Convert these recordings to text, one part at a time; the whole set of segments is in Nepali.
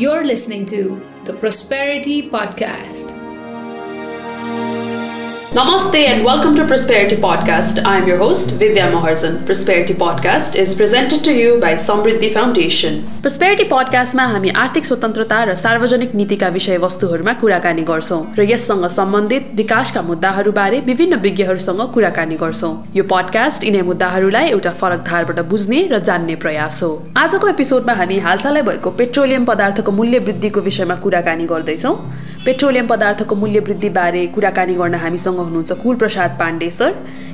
You're listening to the Prosperity Podcast. Namaste and welcome to Prosperity Podcast. I'm your host, Vidya Maharzan. Prosperity Podcast is presented to you by Samriddhi Foundation. Prosperity Podcastमा हामी आर्थिक स्वतन्त्रता र सार्वजनिक नीतिका विषयवस्तुहरूमा कुराकानी गर्छौँ र यससँग सम्बन्धित विकासका मुद्दाहरूबारे विभिन्न विज्ञहरूसँग कुराकानी गर्छौँ यो पडकास्ट यिनै मुद्दाहरूलाई एउटा फरक धारबाट बुझ्ने र जान्ने प्रयास हो आजको एपिसोडमा हामी हालसालै भएको पेट्रोलियम पदार्थको मूल्य वृद्धिको विषयमा कुराकानी गर्दैछौँ पेट्रोलियम पदार्थको मूल्य वृद्धिबारे कुराकानी गर्न हामीसँग हुनुहुन्छ। Kul Prasad Pandey sir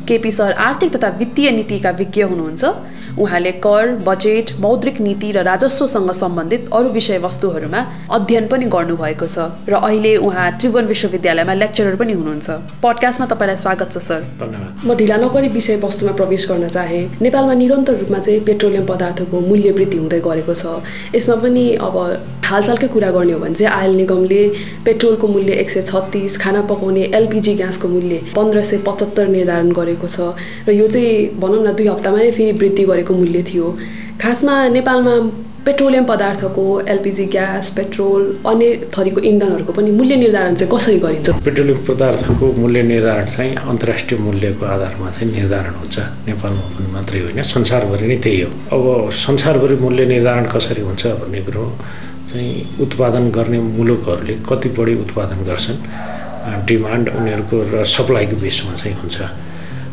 KP sir आर्थिक तथा वित्तीय नीतिका विज्ञ हुनुहुन्छ। उहाँले कर बजेट मौद्रिक नीति र राजस्वसँग सम्बन्धित अरू विषयवस्तुहरूमा अध्ययन पनि गर्नुभएको छ र अहिले उहाँ त्रिभुवन विश्वविद्यालयमा लेक्चरर पनि हुनुहुन्छ। पडकास्टमा तपाईँलाई स्वागत छ सर। म ढिला नगरी विषयवस्तुमा प्रवेश गर्न चाहे। नेपालमा निरन्तर रूपमा चाहिँ पेट्रोलियम पदार्थको मूल्य वृद्धि हुँदै गरेको छ। यसमा पनि अब हालसालकै कुरा गर्ने हो भने चाहिँ आयल निगमले पेट्रोलको मूल्य एक सय छत्तिस खाना पकाउने एलपिजी ग्यासको मूल्य पन्ध्र सय पचहत्तर निर्धारण गरेको छ र यो चाहिँ भनौँ न दुई हप्तामा नै फेरि वृद्धि गरेको मूल्य थियो। खासमा नेपालमा पेट्रोलियम पदार्थको एलपिजी ग्यास पेट्रोल अन्य थरीको इन्धनहरूको पनि मूल्य निर्धारण चाहिँ कसरी गरिन्छ? पेट्रोलियम पदार्थको मूल्य निर्धारण चाहिँ अन्तर्राष्ट्रिय मूल्यको आधारमा चाहिँ निर्धारण हुन्छ। नेपालमा पनि मात्रै होइन संसारभरि नै त्यही हो। अब संसारभरि मूल्य निर्धारण कसरी हुन्छ भन्ने कुरो चाहिँ उत्पादन गर्ने मुलुकहरूले कति बढी उत्पादन गर्छन् डिमान्ड उनीहरूको र सप्लाईको बेसमा चाहिँ हुन्छ।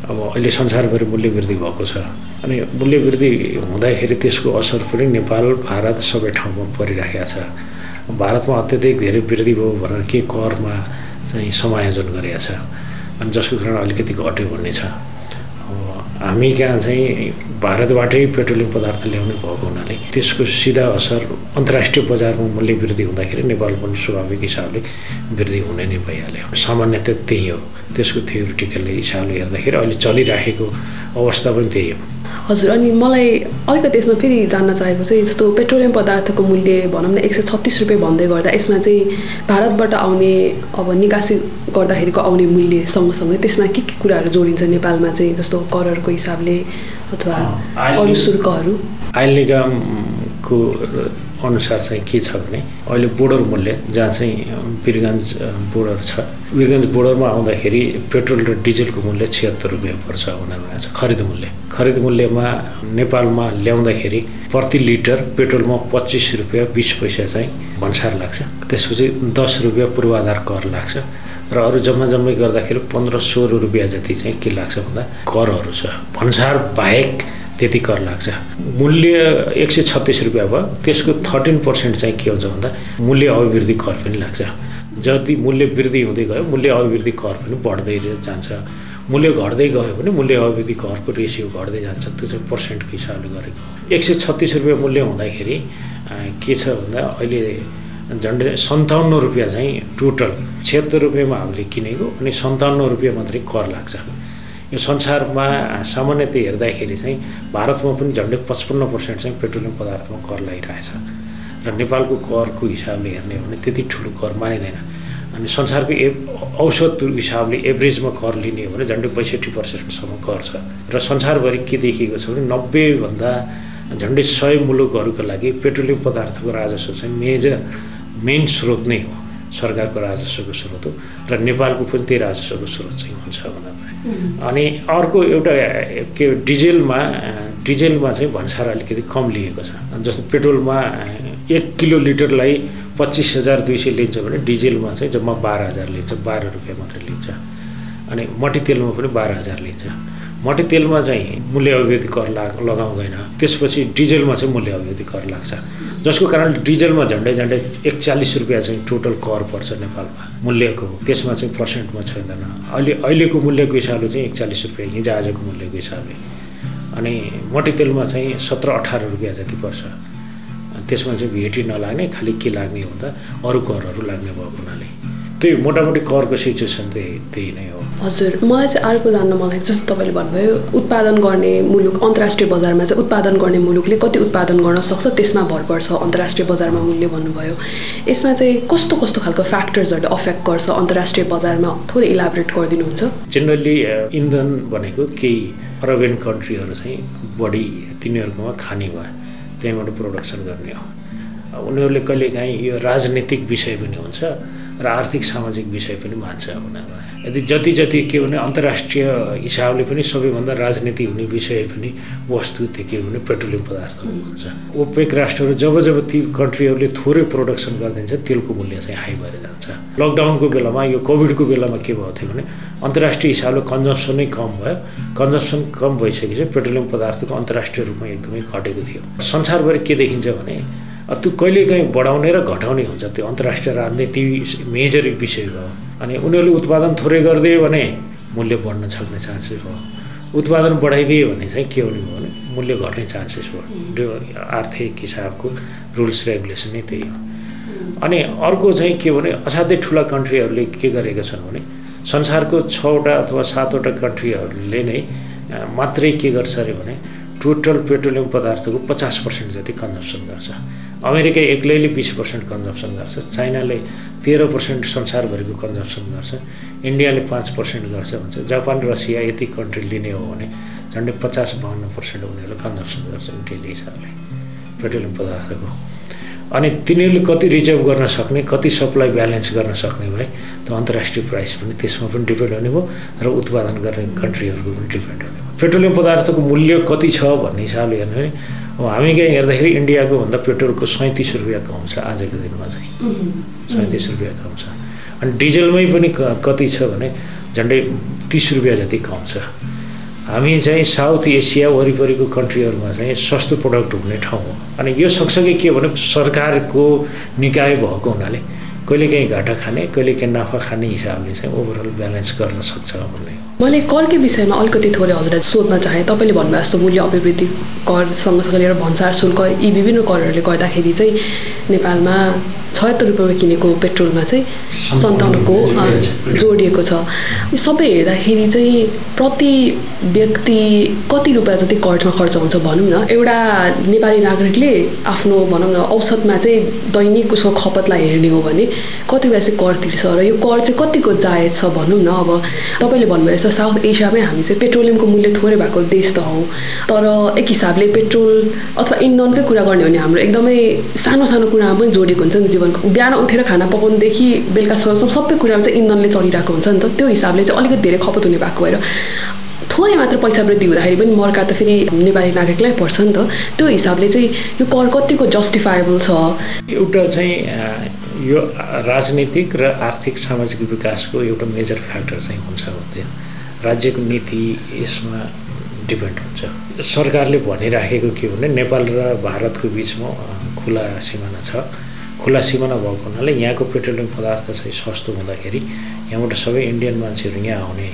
अब अहिले संसारभरि मूल्य वृद्धि भएको छ। अनि मूल्य वृद्धि हुँदाखेरि त्यसको असर पनि नेपाल भारत सबै ठाउँमा परिराखेको छ। भारतमा अत्याधिक धेरै वृद्धि भयो भनेर के करमा चाहिँ समायोजन गरेका छ। अनि जसको कारण अलिकति घट्यो भन्ने छ। हामी कहाँ चाहिँ भारतबाटै पेट्रोलियम पदार्थ ल्याउने भएको हुनाले त्यसको सिधा असर अन्तर्राष्ट्रिय बजारमा मूल्य वृद्धि हुँदाखेरि नेपाल पनि स्वाभाविक हिसाबले वृद्धि हुने नै भइहाल्यो। सामान्यत त्यही हो। त्यसको थियोरिटिकल हिसाबले हेर्दाखेरि अहिले चलिराखेको अवस्था पनि त्यही हो। हजुर अनि मलाई अलिकति यसमा फेरि जान्न चाहेको चाहिँ जस्तो पेट्रोलियम पदार्थको मूल्य भनौँ न एक सय छत्तिस रुपियाँ भन्दै गर्दा यसमा चाहिँ भारतबाट आउने अब निकासी गर्दाखेरिको आउने मूल्य सँगसँगै त्यसमा के के कुराहरू जोडिन्छ नेपालमा चाहिँ जस्तो करहरूको हिसाबले अथवा अरू शुल्कहरू? आयल निगमको अनुसार चाहिँ के छ भने अहिले बोर्डर मूल्य जहाँ चाहिँ वीरगन्ज बोर्डर छ। वीरगन्ज बोर्डरमा आउँदाखेरि पेट्रोल र डिजलको मूल्य छिहत्तर रुपियाँ पर्छ भनेर छ खरिद मूल्य। खरिद मूल्यमा नेपालमा ल्याउँदाखेरि प्रति लिटर पेट्रोलमा पच्चिस रुपियाँ बिस पैसा चाहिँ भन्सार लाग्छ। त्यसपछि दस रुपियाँ पूर्वाधार कर लाग्छ र अरू जम्मा जम्मै गर्दाखेरि पन्ध्र सोह्र रुपियाँ जति चाहिँ के लाग्छ भन्दा करहरू छ। भन्सार बाहेक त्यति कर लाग्छ। मूल्य एक सय छत्तिस रुपियाँ भयो। त्यसको थर्टिन पर्सेन्ट चाहिँ के हुन्छ भन्दा मूल्य अभिवृद्धि कर पनि लाग्छ। जति मूल्य वृद्धि हुँदै गयो मूल्य अभिवृद्धि कर पनि बढ्दै जान्छ। मूल्य घट्दै गयो भने मूल्य अभिवृद्धि करको रेसियो घट्दै जान्छ। त्यो चाहिँ पर्सेन्टको हिसाबले गरेको एक सय छत्तिस रुपियाँ मूल्य हुँदाखेरि के छ भन्दा अहिले झन्डै सन्ताउन्न रुपियाँ चाहिँ टोटल छिहत्तर रुपियाँमा हामीले किनेको अनि सन्ताउन्न रुपियाँ मात्रै कर लाग्छ। यो संसारमा सामान्यतः हेर्दाखेरि चाहिँ भारतमा पनि झन्डै पचपन्न पर्सेन्ट चाहिँ पेट्रोलियम पदार्थमा कर लगाइरहेछ र नेपालको करको हिसाबले हेर्ने हो भने त्यति ठुलो कर मानिँदैन। अनि संसारको ए औसत हिसाबले एभरेजमा कर लिने हो भने झन्डै पैँसठी पर्सेन्टसम्म कर छ। र संसारभरि के देखिएको छ भने नब्बेभन्दा झन्डै सय मुलुकहरूको लागि पेट्रोलियम पदार्थको राजस्व चाहिँ मेजर मेन स्रोत नै हो। सरकारको राजस्वको स्रोत हो र नेपालको पनि त्यही राजस्वको स्रोत चाहिँ हुन्छ भनेर अनि अर्को एउटा के डिजेलमा डिजेलमा चाहिँ भन्सार अलिकति कम लिएको छ। जस्तो पेट्रोलमा एक किलो लिटरलाई पच्चिस हजार दुई सय लिन्छ भने डिजेलमा चाहिँ जम्मा बाह्र हजार लिन्छ बाह्र रुपियाँ मात्रै लिन्छ। अनि मट्टीतेलमा पनि बाह्र हजार लिन्छ। मट्टीतेलमा चाहिँ मूल्य अभिवृद्धि कर लगाउँदैन। त्यसपछि डिजेलमा चाहिँ मूल्य अभिवृद्धि कर लाग्छ। जसको कारण डिजलमा झन्डै झन्डै एकचालिस रुपियाँ चाहिँ टोटल कर पर्छ नेपालमा मूल्यको। त्यसमा चाहिँ पर्सेन्टमा छैन। अहिले अहिलेको मूल्यको हिसाबले चाहिँ एकचालिस रुपियाँ हिजो आजको मूल्यको हिसाबले। अनि मट्टीतेलमा चाहिँ सत्र अठार रुपियाँ जति पर्छ। त्यसमा चाहिँ भेटी नलाग्ने खालि के लाग्ने हुँदा अरू करहरू लाग्ने भएको हुनाले। त्यही मोटामोटी करको सिचुएसन त्यही त्यही नै हो। हजुर मलाई चाहिँ अर्को जान्न मलाई जस्तो तपाईँले भन्नुभयो उत्पादन गर्ने मुलुक अन्तर्राष्ट्रिय बजारमा चाहिँ उत्पादन गर्ने मुलुकले कति उत्पादन गर्न सक्छ त्यसमा भर पर्छ अन्तर्राष्ट्रिय बजारमा मूल्य भन्नुभयो। यसमा चाहिँ कस्तो कस्तो खालको फ्याक्टर्सहरूले अफेक्ट गर्छ अन्तर्राष्ट्रिय बजारमा? थोरै इलाबोरेट गरिदिनुहुन्छ। जेनरली इन्धन भनेको केही अरबियन कन्ट्रीहरू चाहिँ बढी तिनीहरूकोमा खाने भयो त्यहीँबाट प्रोडक्सन गर्ने हो। उनीहरूले कहिलेकाहीँ यो राजनीतिक विषय पनि हुन्छ र आर्थिक सामाजिक विषय पनि मान्छ उनीहरूलाई। यदि जति जति के भने अन्तर्राष्ट्रिय हिसाबले पनि सबैभन्दा राजनीति हुने विषय पनि वस्तु त्यो के भने पेट्रोलियम पदार्थहरू हुन्छ ओपेक राष्ट्रहरू जब जब ती कन्ट्रीहरूले थोरै प्रोडक्सन गरिदिन्छ तेलको मूल्य चाहिँ हाई भएर जान्छ। लकडाउनको बेलामा यो कोभिडको बेलामा के भएको थियो भने अन्तर्राष्ट्रिय हिसाबले कन्जम्सन कम भयो। कन्जम्सन कम भइसकेपछि पेट्रोलियम पदार्थको अन्तर्राष्ट्रिय रूपमा एकदमै घटेको थियो। संसारभरि के देखिन्छ भने त्यो कहिलेकाहीँ बढाउने र घटाउने हुन्छ त्यो अन्तर्राष्ट्रिय राजनीति मेजर विषय भयो अनि उनीहरूले उत्पादन थोरै गरिदियो भने मूल्य बढ्न सक्ने चान्सेस भयो उत्पादन बढाइदियो भने चाहिँ के हुने भयो भने मूल्य घट्ने चान्सेस भयो आर्थिक हिसाबको रुल्स रेगुलेसन नै त्यही हो। अनि अर्को चाहिँ के भने असाध्यै ठुला कन्ट्रीहरूले के गरेका छन् भने संसारको छवटा अथवा सातवटा कन्ट्रीहरूले नै मात्रै के गर्छ अरे भने टोटल पेट्रोलियम पदार्थको पचास पर्सेन्ट जति कन्जम्सन गर्छ। अमेरिका एक्लैले बिस पर्सेन्ट कन्जम्सन गर्छ चाइनाले तेह्र पर्सेन्ट संसारभरिको कन्जम्सन गर्छ इन्डियाले पाँच पर्सेन्ट गर्छ भन्छ। जापान रसिया यति कन्ट्री लिने हो भने झन्डै पचास बाहन्न पर्सेन्ट उनीहरूले कन्जम्सन गर्छन् डेली हिसाबले। पेट्रोलियम पदार्थको अनि तिनीहरूले कति रिजर्भ गर्न सक्ने कति सप्लाई ब्यालेन्स गर्न सक्ने भए त्यो अन्तर्राष्ट्रिय प्राइस पनि त्यसमा पनि डिपेन्ड हुने भयो र उत्पादन गर्ने कन्ट्रीहरूको पनि डिपेन्ड हुने भयो। पेट्रोलियम पदार्थको मूल्य कति छ भन्ने हिसाबले हेर्नु भने अब हामी कहाँ हेर्दाखेरि इन्डियाको भन्दा पेट्रोलको सैँतिस रुपियाँ कम छ आजको दिनमा चाहिँ। सैँतिस रुपियाँ कम छ। अनि डिजलमै पनि कति छ भने झन्डै तिस रुपियाँ जति कम छ। हामी चाहिँ साउथ एसिया वरिपरिको कन्ट्रीहरूमा चाहिँ सस्तो प्रडक्ट हुने ठाउँ हो। अनि यो सँगसँगै के भने सरकारको निकाय भएको हुनाले कहिलेकाहीँ घाटा खाने कहिलेकाहीँ नाफा खाने हिसाबले चाहिँ ओभरअल ब्यालेन्स गर्न सक्छ भन्ने। मैले करकै विषयमा अलिकति थोरै हजुरलाई सोध्न चाहेँ। तपाईँले भन्नुभयो जस्तो मूल्य अभिवृद्धि कर सँगसँगै लिएर भन्सार शुल्क यी विभिन्न करहरूले गर्दाखेरि चाहिँ नेपालमा छयत्तर रुपियाँमा किनेको पेट्रोलमा चाहिँ सन्ताउन्नको जोडिएको छ। यो सबै हेर्दाखेरि चाहिँ प्रति व्यक्ति कति रुपियाँ जति कर्जमा खर्च हुन्छ भनौँ न एउटा नेपाली नागरिकले आफ्नो भनौँ न औसतमा चाहिँ दैनिक उसको खपतलाई हेर्ने हो भने कति रुपियाँ चाहिँ कर तिर्छ र यो कर चाहिँ कतिको जायज छ भनौँ न अब। तपाईँले भन्नुभयो साउथ एसियामै हामी चाहिँ पेट्रोलियमको मूल्य थोरै भएको देश त हौ। तर एक हिसाबले पेट्रोल अथवा इन्धनकै कुरा गर्ने हो भने हाम्रो एकदमै सानो सानो कुरामा पनि जोडिएको हुन्छ नि जीवनको। बिहान उठेर खाना पकाउनुदेखि बेलुकासम्म सबै कुरामा चाहिँ इन्धनले चलिरहेको हुन्छ नि त। त्यो हिसाबले चाहिँ अलिकति धेरै खपत हुने भएको भएर थोरै मात्र पैसा वृद्धि हुँदाखेरि पनि मर्का त फेरि नेपाली नागरिकलाई पर्छ नि त। त्यो हिसाबले चाहिँ यो कर कतिको जस्टिफाएबल छ? एउटा चाहिँ यो राजनीतिक र आर्थिक सामाजिक विकासको एउटा मेजर फ्याक्टर चाहिँ हुन्छ त्यो राज्यको नीति यसमा डिपेन्ड हुन्छ। सरकारले भनिराखेको के भने नेपाल र भारतको बिचमा खुला सिमाना छ। खुला सिमाना भएको हुनाले यहाँको पेट्रोलियम पदार्थ चाहिँ सस्तो हुँदाखेरि यहाँबाट सबै इन्डियन मान्छेहरू यहाँ आउने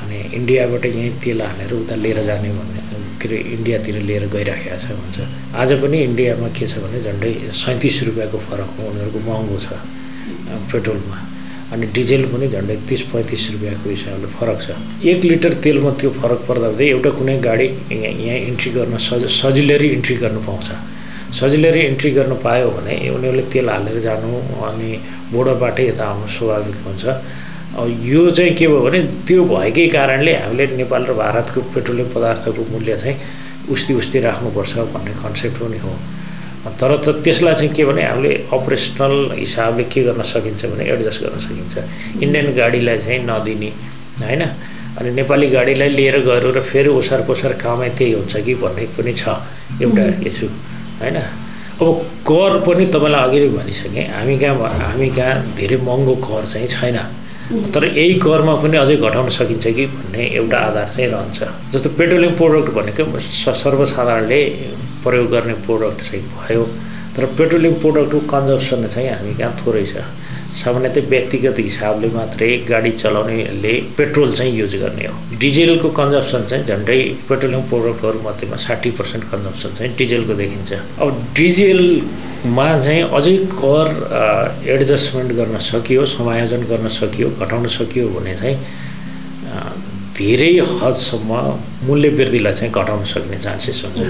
अनि इन्डियाबाट यहीँ तेल हालेर उता लिएर जाने भन्ने के अरे इन्डियातिर लिएर गइराखेको छ भन्छ। आज पनि इन्डियामा के छ भने झन्डै सैँतिस रुपियाँको फरक हो उनीहरूको महँगो छ पेट्रोलमा। अनि डिजेल पनि झन्डै तिस पैँतिस रुपियाँको हिसाबले फरक छ। एक लिटर तेलमा त्यो फरक पर्दा एउटा कुनै गाडी यहाँ इन्ट्री गर्न सज सजिलै इन्ट्री गर्नु पाउँछ। सजिलै इन्ट्री गर्नु पायो भने उनीहरूले तेल हालेर जानु अनि बोर्डरबाटै यता आउनु स्वाभाविक हुन्छ। यो चाहिँ के भयो भने त्यो भएकै कारणले हामीले नेपाल र भारतको पेट्रोलियम पदार्थको मूल्य चाहिँ उस्ती उस्ती राख्नुपर्छ भन्ने कन्सेप्ट पनि हो। तर त त्यसलाई चाहिँ के भने हामीले अपरेसनल हिसाबले के गर्न सकिन्छ भने एडजस्ट गर्न सकिन्छ। इन्डियन गाडीलाई चाहिँ नदिने होइन? अनि नेपाली गाडीलाई लिएर गएर र फेरि ओसार पोसार कामै त्यही हुन्छ कि भन्ने पनि छ एउटा इस्यु होइन? अब कर पनि तपाईँलाई अघि नै भनिसकेँ हामी कहाँ हामी कहाँ धेरै महँगो कर चाहिँ छैन। तर यही करमा पनि अझै घटाउन सकिन्छ कि भन्ने एउटा आधार चाहिँ रहन्छ। जस्तो पेट्रोलियम प्रोडक्ट भनेको सर्वसाधारणले प्रयोग गर्ने प्रोडक्ट चाहिँ भयो। तर पेट्रोलियम प्रोडक्टको कन्जम्सन चाहिँ हामी कहाँ थोरै छ? सामान्यतः व्यक्तिगत हिसाबले मात्रै गाडी चलाउनेले पेट्रोल चाहिँ युज गर्ने हो। डिजेलको कन्जम्सन चाहिँ झन्डै पेट्रोलियम प्रोडक्टहरू मध्येमा साठी पर्सेन्ट कन्जम्सन चाहिँ डिजेलको देखिन्छ। अब डिजेलमा चाहिँ अझै कर एडजस्टमेन्ट गर्न सकियो समायोजन गर्न सकियो घटाउन सकियो भने चाहिँ धेरै हदसम्म मूल्य वृद्धिलाई चाहिँ घटाउन सक्ने चान्सेस हुन्छ।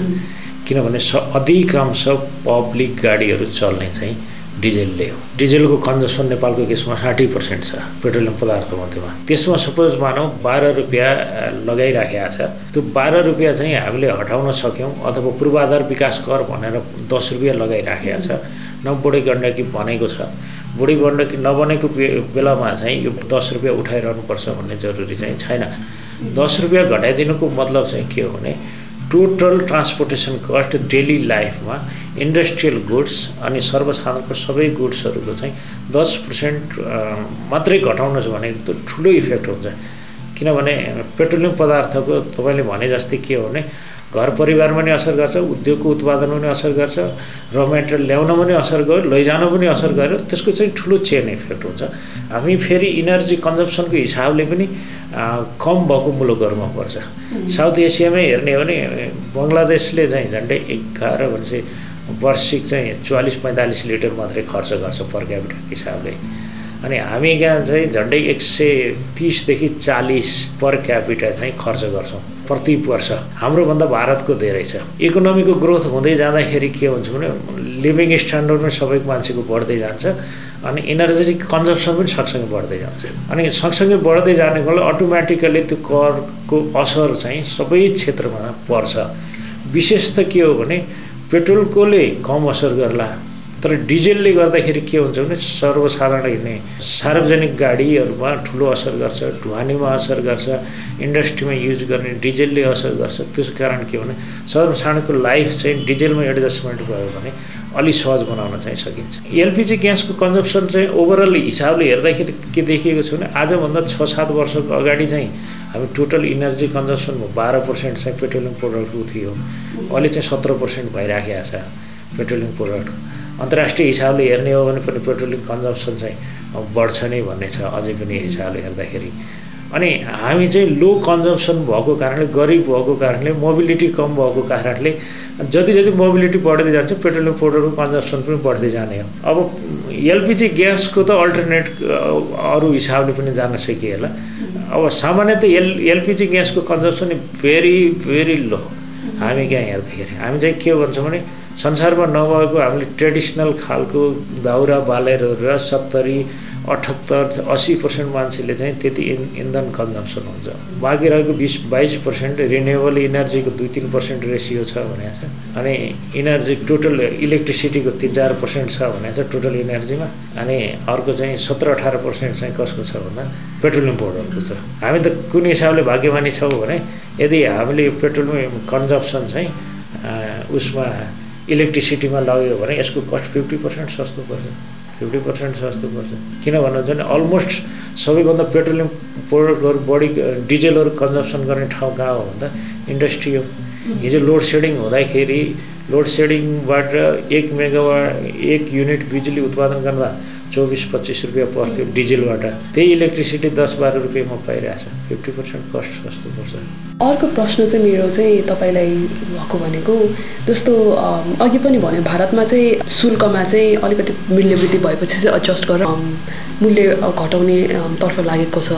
किनभने स अधिकांश पब्लिक गाडीहरू चल्ने चाहिँ डिजेलले हो। डिजेलको कन्जम्सन नेपालको केसमा साठी पर्सेन्ट छ पेट्रोलियम पदार्थ मध्येमा। त्यसमा सपोज मानौँ बाह्र रुपियाँ लगाइराखेको छ। त्यो बाह्र रुपियाँ चाहिँ हामीले हटाउन सक्यौँ अथवा पूर्वाधार विकास कर भनेर दस रुपियाँ लगाइराखेको छ। न बुढी गण्डकी भनेको छ। बुढी गण्डकी नबनेको बेलामा चाहिँ यो दस रुपियाँ उठाइरहनुपर्छ भन्ने जरुरी चाहिँ छैन। दस रुपियाँ घटाइदिनुको मतलब चाहिँ के हो भने टोटल ट्रान्सपोर्टेसन कस्ट डेली लाइफमा इन्डस्ट्रियल गुड्स अनि सर्वसाधारणको सबै गुड्सहरूको चाहिँ दस पर्सेन्ट मात्रै घटाउनु छ भने एकदम ठुलो इफेक्ट हुन्छ। किनभने पेट्रोलियम पदार्थको तपाईँले भने जस्तै के हो भने घर परिवारमा पनि असर गर्छ उद्योगको उत्पादनमा पनि असर गर्छ र मेटेरियल ल्याउन पनि असर गर्यो लैजानु पनि असर गर्यो त्यसको चाहिँ ठुलो चेन इफेक्ट हुन्छ। हामी फेरि इनर्जी कन्जम्सनको हिसाबले पनि कम भएको मुलुकहरूमा पर्छ। साउथ एसियामै हेर्ने हो भने बङ्गलादेशले चाहिँ झन्डै एघार भनेपछि वार्षिक चाहिँ चालिस पैँतालिस लिटर मात्रै खर्च गर्छ पर क्यापिटलको हिसाबले। अनि हामी यहाँ चाहिँ झन्डै एक सय तिसदेखि चालिस पर क्यापिटल चाहिँ खर्च गर्छौँ प्रति वर्ष। हाम्रोभन्दा भारतको धेरै छ। इकोनोमीको ग्रोथ हुँदै जाँदाखेरि के हुन्छ भने लिभिङ स्ट्यान्डर्ड पनि सबैको मान्छेको बढ्दै जान्छ अनि इनर्जेटिक कन्जम्सन पनि सँगसँगै बढ्दै जान्छ। अनि सँगसँगै बढ्दै जानेकोले अटोमेटिकली त्यो करको असर चाहिँ सबै क्षेत्रमा पर्छ। विशेष त के हो भने पेट्रोलकोले कम असर गर्ला। तर डिजेलले गर्दाखेरि के हुन्छ भने सर्वसाधारण हिँड्ने सार्वजनिक गाडीहरूमा ठुलो असर गर्छ ढुवानीमा असर गर्छ इन्डस्ट्रीमा युज गर्ने डिजेलले असर गर्छ। त्यस कारण के भने सर्वसाधारणको लाइफ चाहिँ डिजेलमा एडजस्टमेन्ट भयो भने अलि सहज बनाउन चाहिँ सकिन्छ। एलपिजी ग्यासको कन्जम्सन चाहिँ ओभरअल हिसाबले हेर्दाखेरि के देखिएको छ भने आजभन्दा छ सात वर्षको अगाडि चाहिँ हामी टोटल इनर्जी कन्जम्सनमा बाह्र पर्सेन्ट चाहिँ पेट्रोलियम प्रोडक्टको थियो। अहिले चाहिँ सत्र पर्सेन्ट भइराखेको छ पेट्रोलियम प्रोडक्ट अन्तर्राष्ट्रिय हिसाबले हेर्ने हो भने पनि पेट्रोलियम कन्जम्सन चाहिँ बढ्छ नै भन्ने छ अझै पनि हिसाबले हेर्दाखेरि। अनि हामी चाहिँ लो कन्जम्सन भएको कारणले गरिब भएको कारणले मोबिलिटी कम भएको कारणले जति जति मोबिलिटी बढ्दै जान्छ पेट्रोलियम प्रोडक्टको कन्जम्सन पनि बढ्दै जाने हो। अब एलपिजी ग्यासको त अल्टरनेट अरू हिसाबले पनि जान सकिए होला अब सामान्यतः एल एलपिजी ग्यासको कन्जम्सन भेरी भेरी लो हामी कहाँ हेर्दाखेरि हामी चाहिँ के भन्छौँ भने संसारमा नभएको हामीले ट्रेडिसनल खालको दाउरा बालेर र सत्तरी अठहत्तर अस्सी पर्सेन्ट मान्छेले चाहिँ त्यति इन इन्धन कन्जम्सन हुन्छ बाँकी रहेको बिस बाइस पर्सेन्ट रिन्युएबल इनर्जीको दुई तिन पर्सेन्ट रेसियो छ भनेको छ। अनि इनर्जी टोटल इलेक्ट्रिसिटीको तिन चार पर्सेन्ट छ भनेको छ टोटल इनर्जीमा अनि अर्को चाहिँ सत्र अठार पर्सेन्ट चाहिँ कसको छ भन्दा पेट्रोलियम बोर्डहरूको छ। हामी त कुन हिसाबले भाग्यमानी छौँ भने यदि हामीले पेट्रोलियम कन्जम्सन चाहिँ उसमा इलेक्ट्रिसिटीमा लग्यो भने यसको कस्ट फिफ्टी पर्सेन्ट सस्तो पर्छ। फिफ्टी पर्सेन्ट सस्तो पर्छ किन भन्नुहुन्छ भने अलमोस्ट सबैभन्दा पेट्रोलियम प्रोडक्टहरू बढी डिजेलहरू कन्जम्सन गर्ने ठाउँ कहाँ हो भन्दा इन्डस्ट्री हो हिजो लोड सेडिङ हुँदाखेरि लोड सेडिङबाट एक मेगावा एक युनिट बिजुली उत्पादन गर्दा चौबिस पच्चिस रुपियाँ पर्थ्यो डिजेलबाट। त्यही इलेक्ट्रिसिटी दस बाह्र रुपियाँमा पाइरहेछ। फिफ्टी पर्सेन्ट कस्ट सस्तो पर्छ। अर्को प्रश्न चाहिँ मेरो चाहिँ तपाईँलाई भएको भनेको जस्तो अघि पनि भन्यो भारतमा चाहिँ शुल्कमा चाहिँ अलिकति मूल्य वृद्धि भएपछि चाहिँ एडजस्ट गरेर मूल्य घटाउने तर्फ लागेको छ।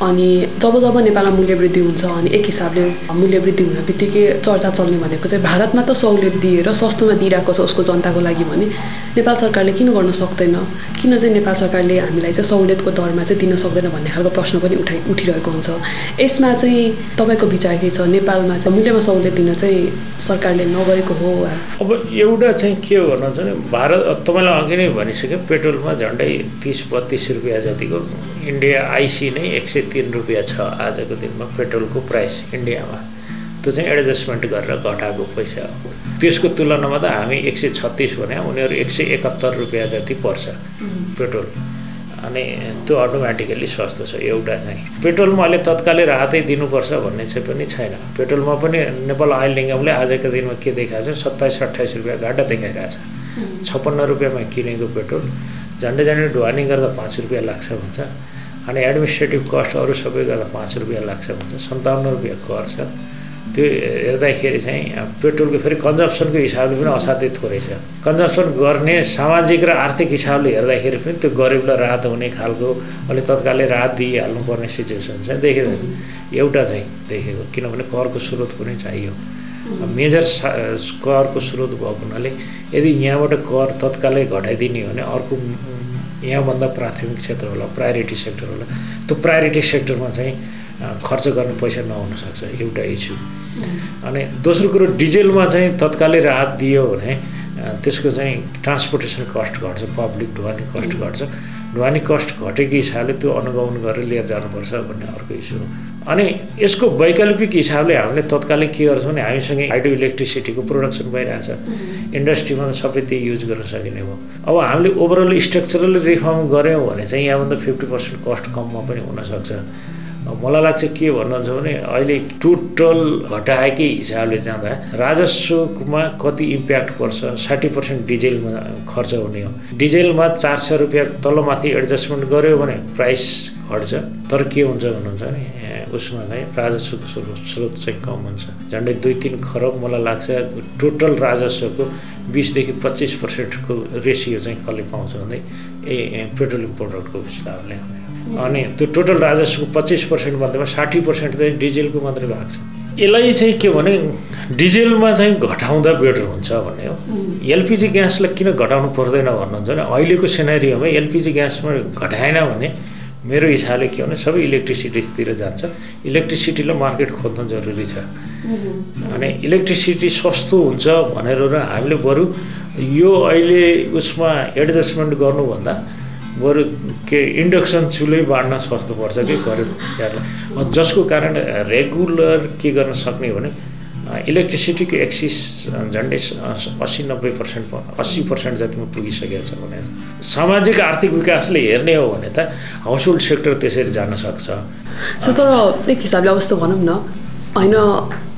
अनि जब जब नेपालमा मूल्य वृद्धि हुन्छ अनि एक हिसाबले मूल्य वृद्धि हुन बित्तिकै चर्चा चल्ने भनेको चाहिँ भारतमा त सहुलियत दिएर सस्तोमा दिइरहेको छ उसको जनताको लागि भने नेपाल सरकारले किन गर्न सक्दैन? किन चाहिँ नेपाल सरकारले हामीलाई चाहिँ सहुलियतको दरमा चाहिँ दिन सक्दैन भन्ने खालको प्रश्न पनि उठाइ उठिरहेको हुन्छ। यसमा चाहिँ तपाईँको विचार के छ? नेपालमा चाहिँ मूल्यमा सहुलियत दिन चाहिँ सरकारले नगरेको हो वा? अब एउटा चाहिँ के हो भन्नुहुन्छ भने भारत तपाईँलाई अघि नै भनिसक्यो पेट्रोलमा झन्डै तिस बत्तिस रुपियाँ जतिको इन्डिया आइसी नै एक सय तिन रुपियाँ छ आजको दिनमा पेट्रोलको प्राइस इन्डियामा। त्यो चाहिँ एडजस्टमेन्ट गरेर घटाएको पैसा हो। त्यसको तुलनामा त हामी एक सय छत्तिस भने उनीहरू एक सय एकहत्तर रुपियाँ जति पर्छ पेट्रोल। अनि त्यो अटोमेटिकल्ली सस्तो छ एउटा चाहिँ। पेट्रोलमा अहिले तत्कालै राहतै दिनुपर्छ भन्ने चाहिँ पनि छैन। पेट्रोलमा पनि नेपाल आइल निगमले आजको दिनमा के देखाएको छ सत्ताइस अट्ठाइस रुपियाँ घाटा देखाइरहेछ छप्पन्न रुपियाँमा किनेको पेट्रोल झन्डै झन्डै ढुवानी गर्दा पाँच रुपियाँ लाग्छ भन्छ। अनि एडमिनिस्ट्रेटिभ कस्ट अरू सबै गर्दा पाँच रुपियाँ लाग्छ भन्छ। सन्ताउन्न रुपियाँ कर छ त्यो हेर्दाखेरि चाहिँ पेट्रोलको फेरि कन्जम्सनको हिसाबले पनि असाध्यै थोरै छ। कन्जम्सन गर्ने सामाजिक र आर्थिक हिसाबले हेर्दाखेरि पनि त्यो गरिबलाई राहत हुने खालको अलि तत्कालै राहत दिइहाल्नुपर्ने सिचुएसन चाहिँ देखेको एउटा चाहिँ देखेको किनभने करको स्रोत पनि चाहियो। मेजर करको स्रोत भएको हुनाले यदि यहाँबाट कर तत्कालै घटाइदिने हो भने अर्को यहाँभन्दा प्राथमिक क्षेत्र होला प्रायोरिटी सेक्टर होला। त्यो प्रायोरिटी सेक्टरमा चाहिँ खर्च गर्ने पैसा नहुनसक्छ एउटा इस्यु अनि दोस्रो कुरो डिजेलमा चाहिँ तत्कालै राहत दियो भने त्यसको चाहिँ ट्रान्सपोर्टेसन कस्ट घट्छ पब्लिक ढुवानी कस्ट घट्छ। ढुवानी कस्ट घटेको हिसाबले त्यो अनुगमन गरेर लिएर जानुपर्छ भन्ने अर्को इस्यु हो। अनि यसको वैकल्पिक हिसाबले हामीले तत्कालै के गर्छौँ भने हामीसँग हाइड्रो इलेक्ट्रिसिटीको प्रोडक्सन भइरहेछ। इन्डस्ट्रीमा त सबै त्यही युज गर्न सकिने भयो अब हामीले ओभरअल स्ट्रक्चरली रिफर्म गऱ्यौँ भने चाहिँ यहाँभन्दा फिफ्टी पर्सेन्ट कस्ट कममा पनि हुनसक्छ। मलाई लाग्छ के भन्नुहुन्छ भने अहिले टोटल घटाएकै हिसाबले जाँदा राजस्वमा कति इम्प्याक्ट पर्छ साठी पर्सेन्ट डिजेलमा खर्च हुने हो। डिजेलमा चार सय रुपियाँ तलमाथि एडजस्टमेन्ट गऱ्यो भने प्राइस घट्छ। तर के हुन्छ भन्नुहुन्छ भने उसमा चाहिँ राजस्वको स्रोत चाहिँ कम हुन्छ। झन्डै दुई तिन खरब मलाई लाग्छ टोटल राजस्वको बिसदेखि पच्चिस पर्सेन्टको रेसियो चाहिँ कसले पाउँछ भन्दै ए पेट्रोलियम प्रडक्टको हिसाबले। अनि त्यो टोटल राजस्वको पच्चिस पर्सेन्ट मध्येमा साठी पर्सेन्ट चाहिँ डिजेलको मात्रै भएको छ। यसलाई चाहिँ के भने डिजेलमा चाहिँ घटाउँदा बेटर हुन्छ भन्ने हो। एलपिजी ग्यासलाई किन घटाउनु पर्दैन भन्नुहुन्छ भने अहिलेको सेनारीमा एलपिजी ग्यासमा घटाएन भने मेरो हिसाबले के भने सबै इलेक्ट्रिसिटीतिर जान्छ। इलेक्ट्रिसिटीलाई मार्केट खोज्न जरुरी छ। अनि इलेक्ट्रिसिटी सस्तो हुन्छ भनेर र हामीले बरु यो अहिले उसमा एडजस्टमेन्ट गर्नुभन्दा बरु के इन्डक्सन चुलै बाँड्न सस्तो पर्छ कि गरिबहरूलाई जसको कारण रेगुलर के गर्न सक्ने भने इलेक्ट्रिसिटीको एक्सिस झन्डै अस्सी नब्बे पर्सेन्ट अस्सी पर्सेन्ट जतिमा पुगिसकेको छ भने सामाजिक आर्थिक विकासले हेर्ने हो भने त हाउस होल्ड सेक्टर त्यसरी जान सक्छ। सो तर एक हिसाबले अब यस्तो भनौँ न होइन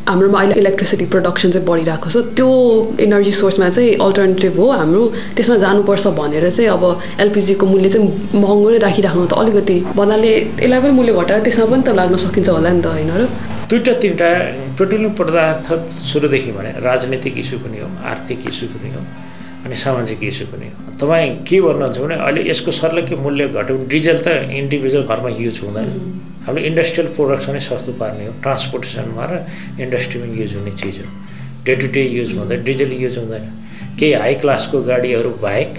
हाम्रोमा अहिले इलेक्ट्रिसिटी प्रडक्सन चाहिँ बढिरहेको छ। त्यो इनर्जी सोर्समा चाहिँ अल्टरनेटिभ हो हाम्रो। त्यसमा जानुपर्छ भनेर चाहिँ अब एलपिजीको मूल्य चाहिँ महँगो नै राखिराख्नु त अलिकति भन्नाले यसलाई पनि मूल्य घटाएर त्यसमा पनि त लाग्न सकिन्छ होला नि त होइन र? दुईवटा तिनवटा पेट्रोलियम पदार्थ सुरुदेखि भने राजनैतिक इस्यु पनि हो आर्थिक इस्यु पनि हो अनि सामाजिक इस्यु पनि हो। तपाईँ के भन्नुहुन्छ भने अहिले यसको सर्लकै मूल्य घट्यो डिजल त इन्डिभिजुअल घरमा युज हुँदैन। हामीले इन्डस्ट्रियल प्रोडक्सनै सस्तो पार्ने हो। ट्रान्सपोर्टेसनमा र इन्डस्ट्रीमा युज हुने चिज हो। डे टु डे युज हुँदैन डिजल युज हुँदैन। केही हाई क्लासको गाडीहरू बाहेक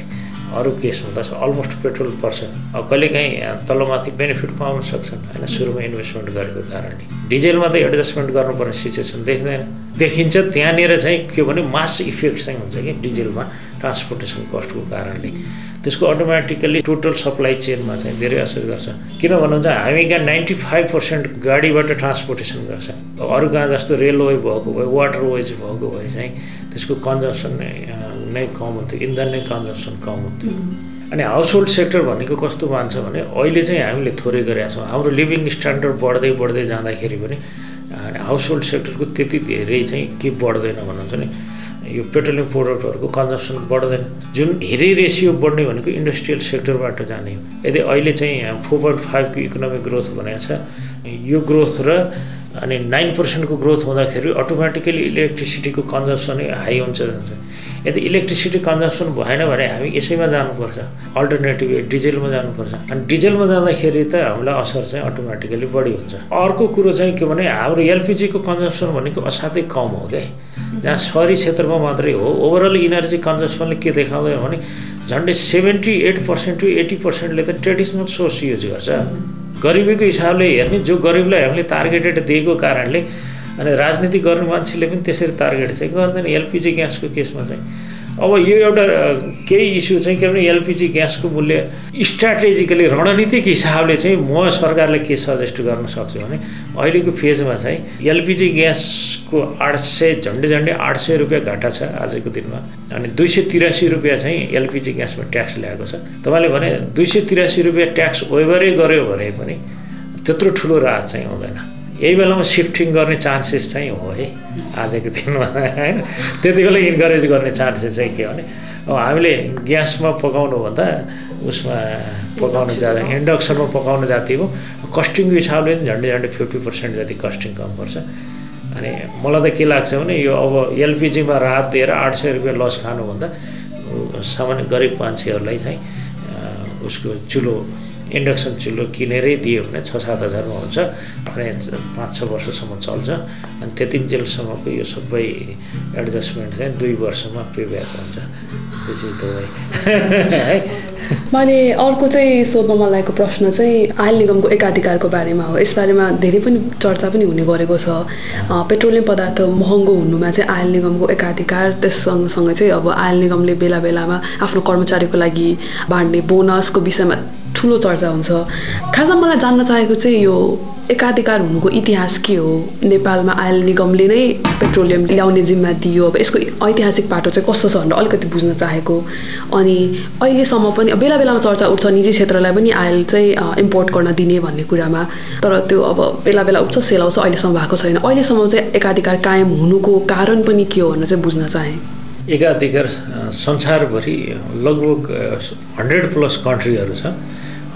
अरू केस हुँदा अलमोस्ट पेट्रोल पर्छ। अब कहिलेकाहीँ तलमाथि बेनिफिट पाउन सक्छन्। होइन सुरुमा इन्भेस्टमेन्ट गरेको कारणले। डिजेलमा त एडजस्टमेन्ट गर्नुपर्ने सिचुएसन देख्दैन। देखिन्छ त्यहाँनिर चाहिँ के भने मास इफेक्ट चाहिँ हुन्छ कि डिजेलमा ट्रान्सपोर्टेसन कस्टको कारणले। त्यसको अटोमेटिकल्ली टोटल सप्लाई चेनमा चाहिँ धेरै असर गर्छ। किन भन्नुहुन्छ हामी कहाँ नाइन्टी फाइभ पर्सेन्ट गाडीबाट ट्रान्सपोर्टेसन गर्छ। अरू कहाँ जस्तो रेलवे भएको भए वाटर वेज भएको भए चाहिँ त्यसको कन्जम्सन नै कम हुन्थ्यो इन्धन नै कन्जम्सन कम हुन्थ्यो। अनि हाउस होल्ड सेक्टर भनेको कस्तो मान्छ भने अहिले चाहिँ हामीले थोरै गरेका छौँ। हाम्रो लिभिङ स्ट्यान्डर्ड बढ्दै बढ्दै जाँदाखेरि पनि हाउस होल्ड सेक्टरको त्यति धेरै चाहिँ के बढ्दैन भन्नुहुन्छ भने यो पेट्रोलियम प्रोडक्टहरूको कन्जम्सन बढ्दैन। जुन हेरै रेसियो बढ्ने भनेको इन्डस्ट्रियल सेक्टरबाट जाने हो। यदि अहिले चाहिँ फोर पोइन्ट फाइभको इकोनोमिक ग्रोथ भनेको छ यो ग्रोथ र अनि नाइन पर्सेन्टको ग्रोथ हुँदाखेरि अटोमेटिकली इलेक्ट्रिसिटीको कन्जम्सनै हाई हुन्छ। यदि इलेक्ट्रिसिटी कन्जम्सन भएन भने हामी यसैमा जानुपर्छ। अल्टरनेटिभ डिजेलमा जानुपर्छ। अनि डिजेलमा जाँदाखेरि त हामीलाई असर चाहिँ अटोमेटिकली बढी हुन्छ। अर्को कुरो चाहिँ के भने हाम्रो एलपिजीको कन्जम्सन भनेको असाध्यै कम हो क्या। जहाँ सहरी क्षेत्रमा मात्रै हो। ओभरअल इनर्जी कन्जम्सनले के देखाउँदैन भने झन्डै seventy eight percent to eighty पर्सेन्टले त ट्रेडिसनल सोर्स युज गर्छ। गरिबीको हिसाबले हेर्ने जो गरिबलाई हामीले टार्गेटेड दिएको कारणले अनि राजनीति गर्ने मान्छेले पनि त्यसरी टार्गेट चाहिँ गर्दैन। एलपिजी ग्यासको केसमा चाहिँ। अब यो एउटा केही इस्यु चाहिँ के भने एलपिजी ग्यासको मूल्य स्ट्राटेजिकली रणनीतिक हिसाबले चाहिँ म सरकारले के सजेस्ट गर्न सक्छु भने अहिलेको फेजमा चाहिँ एलपिजी ग्यासको आठ सय झन्डै झन्डै आठ सय रुपियाँ घाटा छ आजको दिनमा। अनि दुई सय तिरासी रुपियाँ चाहिँ एलपिजी ग्यासमा ट्याक्स ल्याएको छ। तपाईँले भने दुई सय तिरासी रुपियाँ ट्याक्स वेभरै गऱ्यो भने पनि त्यत्रो ठुलो राहत चाहिँ हुँदैन यही बेलामा सिफ्टिङ गर्ने चान्सेस चाहिँ हो है। आजको दिनमा होइन? त्यति बेला इन्करेज गर्ने चान्सेस चाहिँ के भने अब हामीले ग्यासमा पकाउनुभन्दा उसमा पकाउनु जाँदा इन्डक्सनमा पकाउनु जाति हो। कस्टिङको हिसाबले पनि झन्डै झन्डै फिफ्टी पर्सेन्ट जति कस्टिङ कम पर्छ। अनि मलाई त के लाग्छ भने यो अब एलपिजीमा राहत दिएर आठ सय रुपियाँ लस खानुभन्दा सामान्य गरिब मान्छेहरूलाई चाहिँ उसको चुलो इन्डक्सन चुलो किनेरै दियो भने छ सात हजारमा हुन्छ। अनि पाँच छ वर्षसम्म चल्छ। अनि त्यतिन्जेलसम्मको यो सबै एडजस्टमेन्ट चाहिँ दुई वर्षमा पे ब्याक हुन्छ। द है। मैले अर्को चाहिँ सोध्न मन लागेको प्रश्न चाहिँ आयल निगमको एकाधिकारको बारेमा हो। यसबारेमा धेरै पनि चर्चा पनि हुने गरेको छ। पेट्रोलियम पदार्थ महँगो हुनुमा चाहिँ आयल निगमको एकाधिकार त्यस सँगसँगै चाहिँ अब आयल निगमले बेला बेलामा आफ्नो कर्मचारीको लागि बाँड्ने बोनसको विषयमा ठुलो चर्चा हुन्छ। खासमा मलाई जान्न चाहेको चाहिँ यो एकाधिकार हुनुको इतिहास के हो? नेपालमा आयल निगमले नै पेट्रोलियम ल्याउने जिम्मा दियो। अब यसको ऐतिहासिक पाटो चाहिँ कस्तो छ भनेर अलिकति बुझ्न चाहेको। अनि अहिलेसम्म पनि बेला बेलामा चर्चा उठ्छ निजी क्षेत्रलाई पनि आयल चाहिँ इम्पोर्ट गर्न दिने भन्ने कुरामा। तर त्यो अब बेला बेला उठ्छ सेलाउँछ अहिलेसम्म भएको छैन। अहिलेसम्म चाहिँ एकाधिकार कायम हुनुको कारण पनि के हो भनेर चाहिँ बुझ्न चाहेँ। एकाधिकार संसारभरि लगभग हन्ड्रेड प्लस कन्ट्रीहरू छ।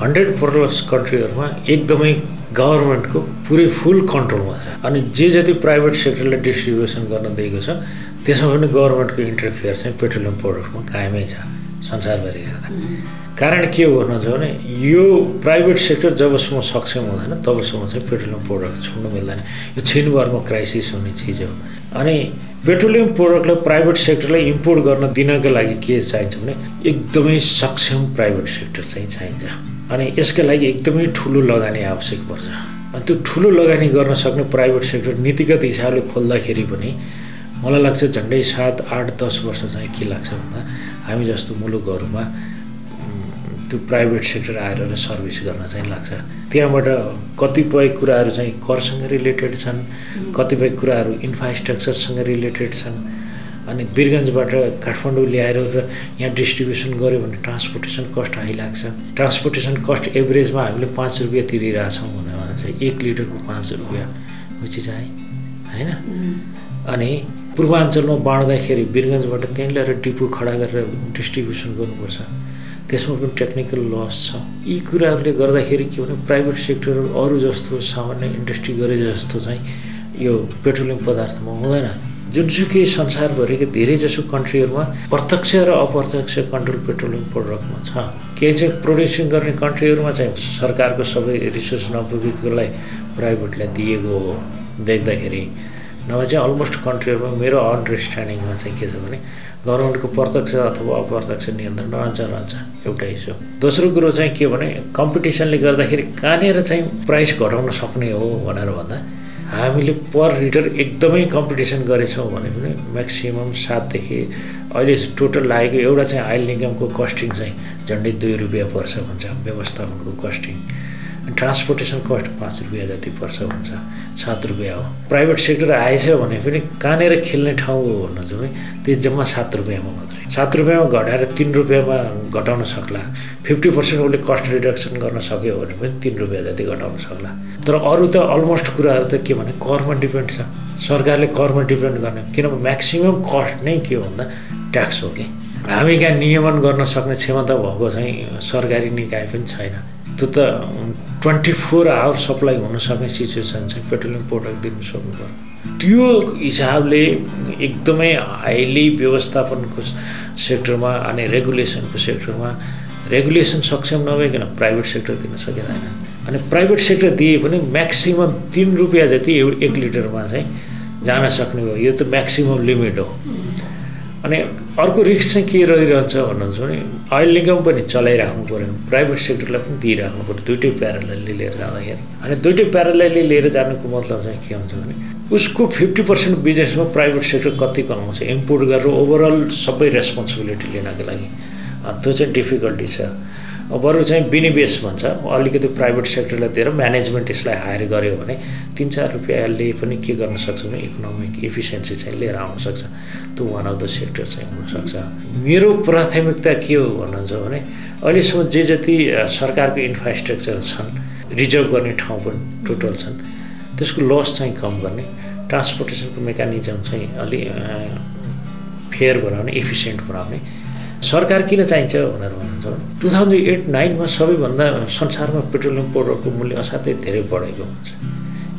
हन्ड्रेड प्लस कन्ट्रीहरूमा एकदमै गभर्मेन्टको पुरै फुल कन्ट्रोलमा छ। अनि जे जति प्राइभेट सेक्टरले डिस्ट्रिब्युसन गर्न दिएको छ त्यसमा पनि गभर्मेन्टको इन्टरफेयर चाहिँ पेट्रोलियम प्रडक्टमा कायमै छ। संसारभरि हेर्दा। कारण के हो भन्नुहुन्छ भने यो प्राइभेट सेक्टर जबसम्म सक्षम हुँदैन तबसम्म चाहिँ पेट्रोलियम प्रोडक्ट छोड्नु मिल्दैन। यो छिनभरमा क्राइसिस हुने चिज हो। अनि पेट्रोलियम प्रोडक्टलाई प्राइभेट सेक्टरलाई इम्पोर्ट गर्न दिनको लागि के चाहिन्छ भने एकदमै सक्षम प्राइभेट सेक्टर चाहिँ चाहिन्छ। अनि यसका लागि एकदमै ठुलो लगानी आवश्यक पर्छ। अनि त्यो ठुलो लगानी गर्न सक्ने प्राइभेट सेक्टर नीतिगत हिसाबले खोल्दाखेरि पनि मलाई लाग्छ झन्डै सात आठ दस वर्ष चाहिँ के लाग्छ भन्दा हामी जस्तो मुलुकहरूमा त्यो प्राइभेट सेक्टर आएर सर्भिस गर्न चाहिँ लाग्छ। त्यहाँबाट कतिपय कुराहरू चाहिँ करसँग रिलेटेड छन् कतिपय कुराहरू इन्फ्रास्ट्रक्चरसँग रिलेटेड छन् अनि बिरगन्जबाट काठमाडौँ ल्याएर र यहाँ डिस्ट्रिब्युसन गऱ्यो भने ट्रान्सपोर्टेसन कस्ट हाई लाग्छ। ट्रान्सपोर्टेसन कस्ट एभरेजमा हामीले पाँच रुपियाँ तिरिरहेछौँ भनेर भने चाहिँ एक लिटरको पाँच रुपियाँ चाहिँ होइन? अनि पूर्वाञ्चलमा बाँड्दाखेरि बिरगन्जबाट त्यहीँ ल्याएर डिपो खडा गरेर डिस्ट्रिब्युसन गर्नुपर्छ। त्यसमा पनि टेक्निकल लस छ। यी कुराहरूले गर्दाखेरि के भने प्राइभेट सेक्टर अरू जस्तो सामान्य इन्डस्ट्री गरे जस्तो चाहिँ यो पेट्रोलियम पदार्थमा हुँदैन। जुनसुकै संसारभरिको धेरैजसो कन्ट्रीहरूमा प्रत्यक्ष र अप्रत्यक्ष कन्ट्रोल पेट्रोलियम प्रोडक्टमा छ। केही चाहिँ प्रड्युसिङ गर्ने कन्ट्रीहरूमा चाहिँ सरकारको सबै रिसोर्स नपुगेकोलाई प्राइभेटलाई दिएको हो। देख्दाखेरि नभए चाहिँ अलमोस्ट कन्ट्रीहरूमा मेरो अन्डरस्ट्यान्डिङमा चाहिँ के छ भने गभर्मेन्टको प्रत्यक्ष अथवा अप्रत्यक्ष नियन्त्रण रहन्छ रहन्छ। एउटा हिस्सो दोस्रो कुरो चाहिँ के भने कम्पिटिसनले गर्दाखेरि कहाँनिर चाहिँ प्राइस घटाउन सक्ने हो भनेर भन्दा हामीले पर लिटर एकदमै कम्पिटिसन गरेछौँ भने पनि म्याक्सिमम् सातदेखि अहिले टोटल लागेको एउटा चाहिँ आइल निगमको कस्टिङ चाहिँ झन्डै दुई रुपियाँ पर्छ भन्छ। व्यवस्थापनको कस्टिङ ट्रान्सपोर्टेसन कस्ट पाँच रुपियाँ जति पर्छ भन्छ सात रुपियाँ हो। प्राइभेट सेक्टर आएछ भने पनि कहाँनिर खेल्ने ठाउँ हो भन्नुहुन्छ भने त्यो जम्मा सात रुपियाँमा मात्रै। सात रुपियाँमा घटाएर तिन रुपियाँमा घटाउन सक्ला। फिफ्टी पर्सेन्ट उसले कस्ट रिडक्सन गर्न सक्यो भने पनि तिन रुपियाँ जति घटाउन सक्ला। तर अरू त अलमोस्ट कुराहरू त के भने करमा डिपेन्ड छ। सरकारले करमा डिपेन्ड गर्ने किनभने म्याक्सिमम् कस्ट नै के भन्दा ट्याक्स हो कि। हामी कहाँ नियमन गर्न सक्ने क्षमता भएको चाहिँ सरकारी निकाय पनि छैन। त्यो त ट्वेन्टी फोर आवर सप्लाई हुन सक्ने सिचुएसन चाहिँ पेट्रोलियम प्रोडक्ट दिनु सक्नु त्यो हिसाबले एकदमै हाइली व्यवस्थापनको सेक्टरमा अनि रेगुलेसनको सेक्टरमा रेगुलेसन सक्षम नभइकन प्राइभेट सेक्टर दिन सकिँदैन अनि प्राइभेट सेक्टर दिए पनि म्याक्सिमम् तिन रुपियाँ जति एक लिटरमा चाहिँ जान सक्ने हो यो त म्याक्सिमम् लिमिट हो। अनि अर्को रिस्क चाहिँ के रहिरहन्छ भन्नुहुन्छ भने अहिले निगम पनि चलाइराख्नु पऱ्यो। प्राइभेट सेक्टरलाई पनि दिइराख्नु पऱ्यो दुइटै प्यारालाइले लिएर जाँदाखेरि। अनि दुइटै प्यारालाइले लिएर जानुको मतलब चाहिँ के हुन्छ भने उसको फिफ्टी पर्सेन्ट बिजनेसमा प्राइभेट सेक्टर कति कमाउँछ इम्पोर्ट गरेर ओभरअल सबै रेस्पोन्सिबिलिटी लिनको लागि। त्यो चाहिँ डिफिकल्टी छ। बरु चाहिँ विनिवेश भन्छ। अलिकति प्राइभेट सेक्टरलाई दिएर म्यानेजमेन्ट यसलाई हायर गर्यो भने तिन चार रुपियाँले पनि के गर्न सक्छ भने इकोनोमिक इफिसियन्सी चाहिँ लिएर आउन सक्छ। त्यो वान अफ द सेक्टर चाहिँ हुनसक्छ मेरो प्राथमिकता के हो भन्नुहुन्छ भने अहिलेसम्म जे जति सरकारको इन्फ्रास्ट्रक्चर छन् रिजर्भ गर्ने ठाउँ पनि टोटल छन् त्यसको लस चाहिँ कम गर्ने ट्रान्सपोर्टेसनको मेकानिजम चाहिँ अलि फेयर बनाउने इफिसियन्ट बनाउने सरकार किन चाहिन्छ भनेर भन्नुहुन्छ भने टु थाउजन्ड एट नाइनमा सबैभन्दा संसारमा पेट्रोलियम पाउडरको मूल्य असाध्यै धेरै बढेको हुन्छ।